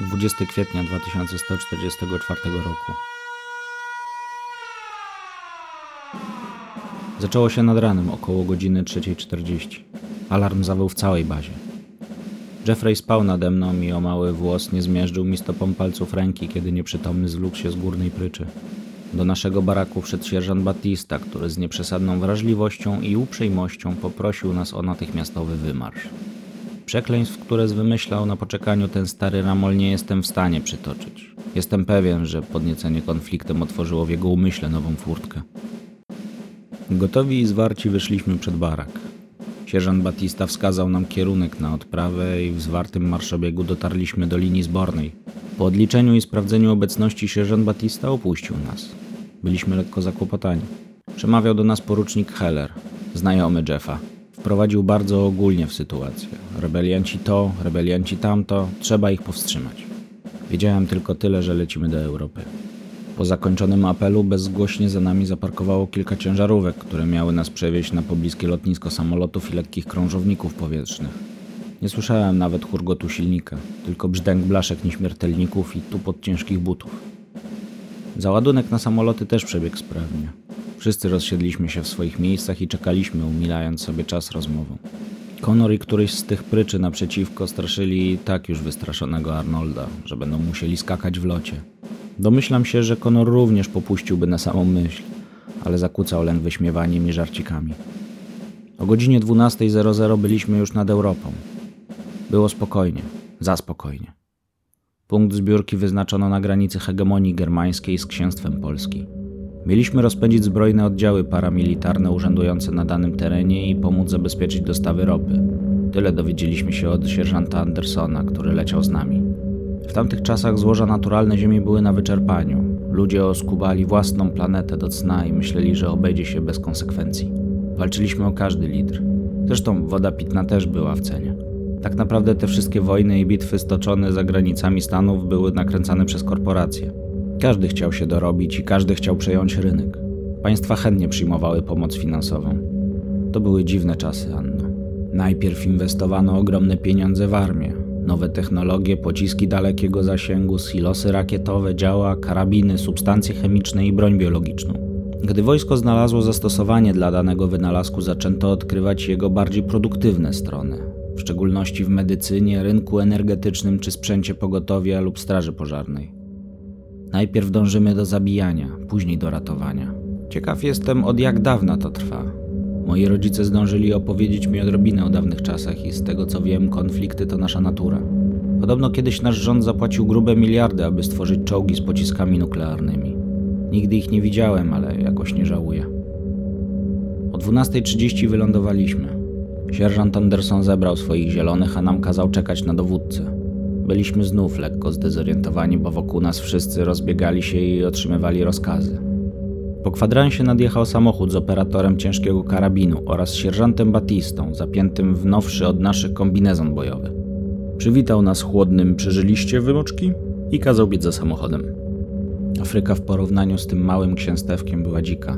20 kwietnia 2144 roku. Zaczęło się nad ranem, około godziny 3.40. Alarm zawył w całej bazie. Jeffrey spał nade mną i o mały włos nie zmierzył mi stopą palców ręki, kiedy nieprzytomny zwlókł się z górnej pryczy. Do naszego baraku wszedł sierżant Batista, który z nieprzesadną wrażliwością i uprzejmością poprosił nas o natychmiastowy wymarsz. Przekleństw, które zwymyślał na poczekaniu ten stary Ramol nie jestem w stanie przytoczyć. Jestem pewien, że podniecenie konfliktem otworzyło w jego umyśle nową furtkę. Gotowi i zwarci wyszliśmy przed barak. Sierżant Batista wskazał nam kierunek na odprawę i w zwartym marszobiegu dotarliśmy do linii zbornej. Po odliczeniu i sprawdzeniu obecności sierżant Batista opuścił nas. Byliśmy lekko zakłopotani. Przemawiał do nas porucznik Heller, znajomy Jeffa. Wprowadził bardzo ogólnie w sytuację. Rebelianci to, rebelianci tamto, trzeba ich powstrzymać. Wiedziałem tylko tyle, że lecimy do Europy. Po zakończonym apelu bezgłośnie za nami zaparkowało kilka ciężarówek, które miały nas przewieźć na pobliskie lotnisko samolotów i lekkich krążowników powietrznych. Nie słyszałem nawet hurgotu silnika, tylko brzdęk blaszek nieśmiertelników i tupot ciężkich butów. Załadunek na samoloty też przebiegł sprawnie. Wszyscy rozsiedliśmy się w swoich miejscach i czekaliśmy, umilając sobie czas rozmową. Conor i któryś z tych pryczy naprzeciwko straszyli tak już wystraszonego Arnolda, że będą musieli skakać w locie. Domyślam się, że Conor również popuściłby na samą myśl, ale zakłócał lęk wyśmiewaniem i żarcikami. O godzinie 12.00 byliśmy już nad Europą. Było spokojnie, za spokojnie. Punkt zbiórki wyznaczono na granicy hegemonii germańskiej z księstwem Polski. Mieliśmy rozpędzić zbrojne oddziały paramilitarne urzędujące na danym terenie i pomóc zabezpieczyć dostawy ropy. Tyle dowiedzieliśmy się od sierżanta Andersona, który leciał z nami. W tamtych czasach złoża naturalne Ziemi były na wyczerpaniu. Ludzie oskubali własną planetę do cna i myśleli, że obejdzie się bez konsekwencji. Walczyliśmy o każdy litr. Zresztą woda pitna też była w cenie. Tak naprawdę te wszystkie wojny i bitwy stoczone za granicami Stanów były nakręcane przez korporacje. Każdy chciał się dorobić i każdy chciał przejąć rynek. Państwa chętnie przyjmowały pomoc finansową. To były dziwne czasy, Anno. Najpierw inwestowano ogromne pieniądze w armię, nowe technologie, pociski dalekiego zasięgu, silosy rakietowe, działa, karabiny, substancje chemiczne i broń biologiczną. Gdy wojsko znalazło zastosowanie dla danego wynalazku, zaczęto odkrywać jego bardziej produktywne strony, w szczególności w medycynie, rynku energetycznym czy sprzęcie pogotowia lub straży pożarnej. Najpierw dążymy do zabijania, później do ratowania. Ciekaw jestem, od jak dawna to trwa. Moi rodzice zdążyli opowiedzieć mi odrobinę o dawnych czasach i z tego co wiem, konflikty to nasza natura. Podobno kiedyś nasz rząd zapłacił grube miliardy, aby stworzyć czołgi z pociskami nuklearnymi. Nigdy ich nie widziałem, ale jakoś nie żałuję. O 12.30 wylądowaliśmy. Sierżant Anderson zebrał swoich zielonych, a nam kazał czekać na dowódcę. Byliśmy znów lekko zdezorientowani, bo wokół nas wszyscy rozbiegali się i otrzymywali rozkazy. Po kwadransie nadjechał samochód z operatorem ciężkiego karabinu oraz sierżantem Batistą, zapiętym w nowszy od naszych kombinezon bojowy. Przywitał nas chłodnym przeżyliście wymoczki i kazał biec za samochodem. Afryka w porównaniu z tym małym księstewkiem była dzika.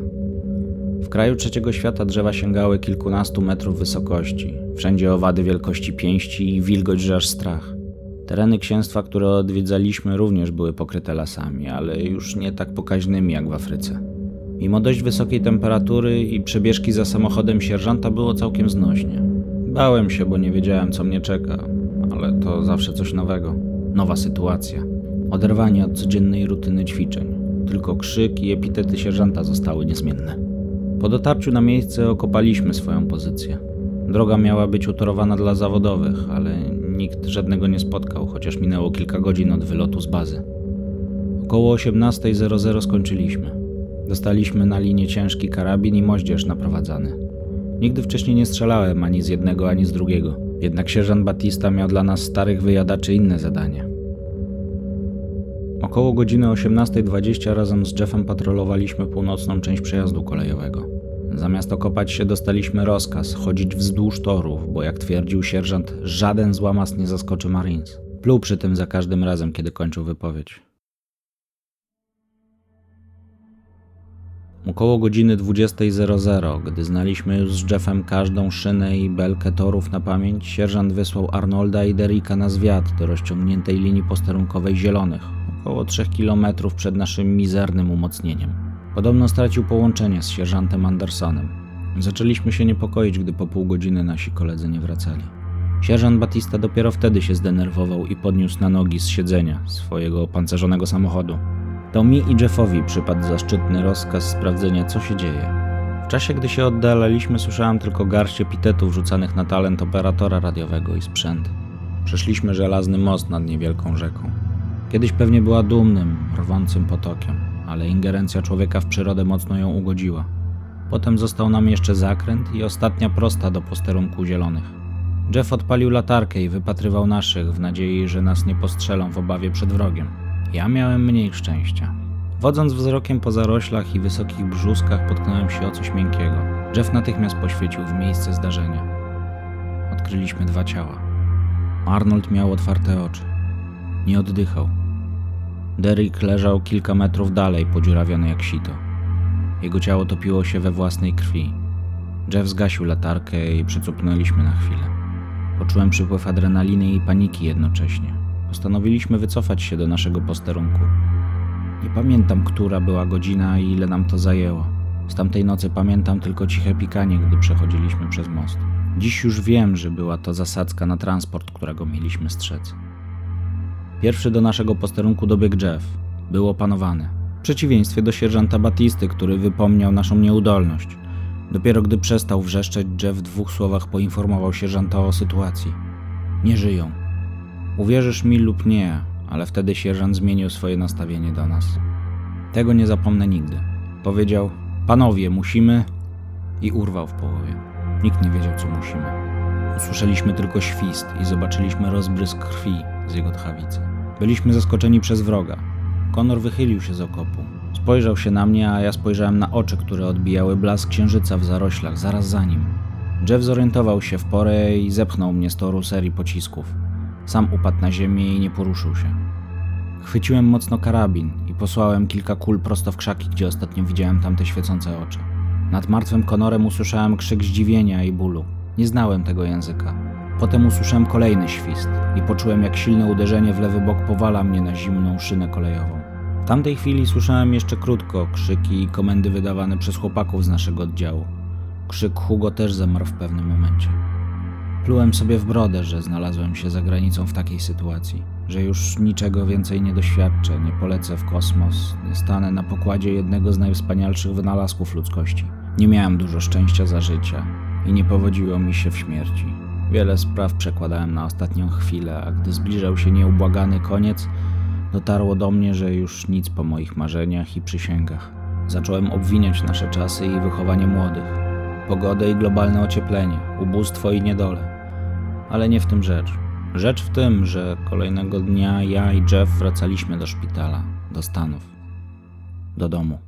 W kraju trzeciego świata drzewa sięgały kilkunastu metrów wysokości, wszędzie owady wielkości pięści i wilgoć, że aż strach. Tereny księstwa, które odwiedzaliśmy, również były pokryte lasami, ale już nie tak pokaźnymi jak w Afryce. Mimo dość wysokiej temperatury i przebieżki za samochodem sierżanta było całkiem znośnie. Bałem się, bo nie wiedziałem, co mnie czeka, ale to zawsze coś nowego. Nowa sytuacja. Oderwanie od codziennej rutyny ćwiczeń. Tylko krzyk i epitety sierżanta zostały niezmienne. Po dotarciu na miejsce okopaliśmy swoją pozycję. Droga miała być utorowana dla zawodowych, ale nikt żadnego nie spotkał, chociaż minęło kilka godzin od wylotu z bazy. Około 18.00 skończyliśmy. Dostaliśmy na linię ciężki karabin i moździerz naprowadzany. Nigdy wcześniej nie strzelałem ani z jednego, ani z drugiego. Jednak sierżant Batista miał dla nas starych wyjadaczy inne zadanie. Około godziny 18.20 razem z Jeffem patrolowaliśmy północną część przejazdu kolejowego. Zamiast okopać się, dostaliśmy rozkaz chodzić wzdłuż torów, bo jak twierdził sierżant, żaden złamas nie zaskoczy Marines. Pluł przy tym za każdym razem, kiedy kończył wypowiedź. Około godziny 20.00, gdy znaliśmy już z Jeffem każdą szynę i belkę torów na pamięć, sierżant wysłał Arnolda i Derricka na zwiat do rozciągniętej linii posterunkowej Zielonych, około 3 km przed naszym mizernym umocnieniem. Podobno stracił połączenie z sierżantem Andersonem. Zaczęliśmy się niepokoić, gdy po pół godziny nasi koledzy nie wracali. Sierżant Batista dopiero wtedy się zdenerwował i podniósł na nogi z siedzenia swojego opancerzonego samochodu. To mi i Jeffowi przypadł zaszczytny rozkaz sprawdzenia, co się dzieje. W czasie, gdy się oddalaliśmy, słyszałem tylko garść epitetów rzucanych na talent operatora radiowego i sprzęt. Przeszliśmy żelazny most nad niewielką rzeką. Kiedyś pewnie była dumnym, rwącym potokiem, ale ingerencja człowieka w przyrodę mocno ją ugodziła. Potem został nam jeszcze zakręt i ostatnia prosta do posterunku zielonych. Jeff odpalił latarkę i wypatrywał naszych w nadziei, że nas nie postrzelą w obawie przed wrogiem. Ja miałem mniej szczęścia. Wodząc wzrokiem po zaroślach i wysokich brzuskach, potknąłem się o coś miękkiego. Jeff natychmiast poświecił w miejsce zdarzenia. Odkryliśmy dwa ciała. Arnold miał otwarte oczy. Nie oddychał. Derrick leżał kilka metrów dalej, podziurawiony jak sito. Jego ciało topiło się we własnej krwi. Jeff zgasił latarkę i przycupnęliśmy na chwilę. Poczułem przypływ adrenaliny i paniki jednocześnie. Postanowiliśmy wycofać się do naszego posterunku. Nie pamiętam, która była godzina i ile nam to zajęło. Z tamtej nocy pamiętam tylko ciche pikanie, gdy przechodziliśmy przez most. Dziś już wiem, że była to zasadzka na transport, którego mieliśmy strzec. Pierwszy do naszego posterunku dobiegł Jeff. Był opanowany. W przeciwieństwie do sierżanta Batisty, który wypomniał naszą nieudolność. Dopiero gdy przestał wrzeszczeć, Jeff w dwóch słowach poinformował sierżanta o sytuacji. Nie żyją. Uwierzysz mi lub nie, ale wtedy sierżant zmienił swoje nastawienie do nas. Tego nie zapomnę nigdy. Powiedział: Panowie, musimy. i urwał w połowie. Nikt nie wiedział, co musimy. Usłyszeliśmy tylko świst i zobaczyliśmy rozbrysk krwi z jego tchawicy. Byliśmy zaskoczeni przez wroga. Konor wychylił się z okopu. Spojrzał się na mnie, a ja spojrzałem na oczy, które odbijały blask księżyca w zaroślach zaraz za nim. Jeff zorientował się w porę i zepchnął mnie z toru serii pocisków. Sam upadł na ziemię i nie poruszył się. Chwyciłem mocno karabin i posłałem kilka kul prosto w krzaki, gdzie ostatnio widziałem tamte świecące oczy. Nad martwym konorem usłyszałem krzyk zdziwienia i bólu. Nie znałem tego języka. Potem usłyszałem kolejny świst i poczułem, jak silne uderzenie w lewy bok powala mnie na zimną szynę kolejową. W tamtej chwili słyszałem jeszcze krótko krzyki i komendy wydawane przez chłopaków z naszego oddziału. Krzyk Hugo też zamarł w pewnym momencie. Plułem sobie w brodę, że znalazłem się za granicą w takiej sytuacji, że już niczego więcej nie doświadczę, nie polecę w kosmos, nie stanę na pokładzie jednego z najwspanialszych wynalazków ludzkości. Nie miałem dużo szczęścia za życia i nie powodziło mi się w śmierci. Wiele spraw przekładałem na ostatnią chwilę, a gdy zbliżał się nieubłagany koniec, dotarło do mnie, że już nic po moich marzeniach i przysięgach. Zacząłem obwiniać nasze czasy i wychowanie młodych, pogodę i globalne ocieplenie, ubóstwo i niedolę. Ale nie w tym rzecz. Rzecz w tym, że kolejnego dnia ja i Jeff wracaliśmy do szpitala, do Stanów, do domu.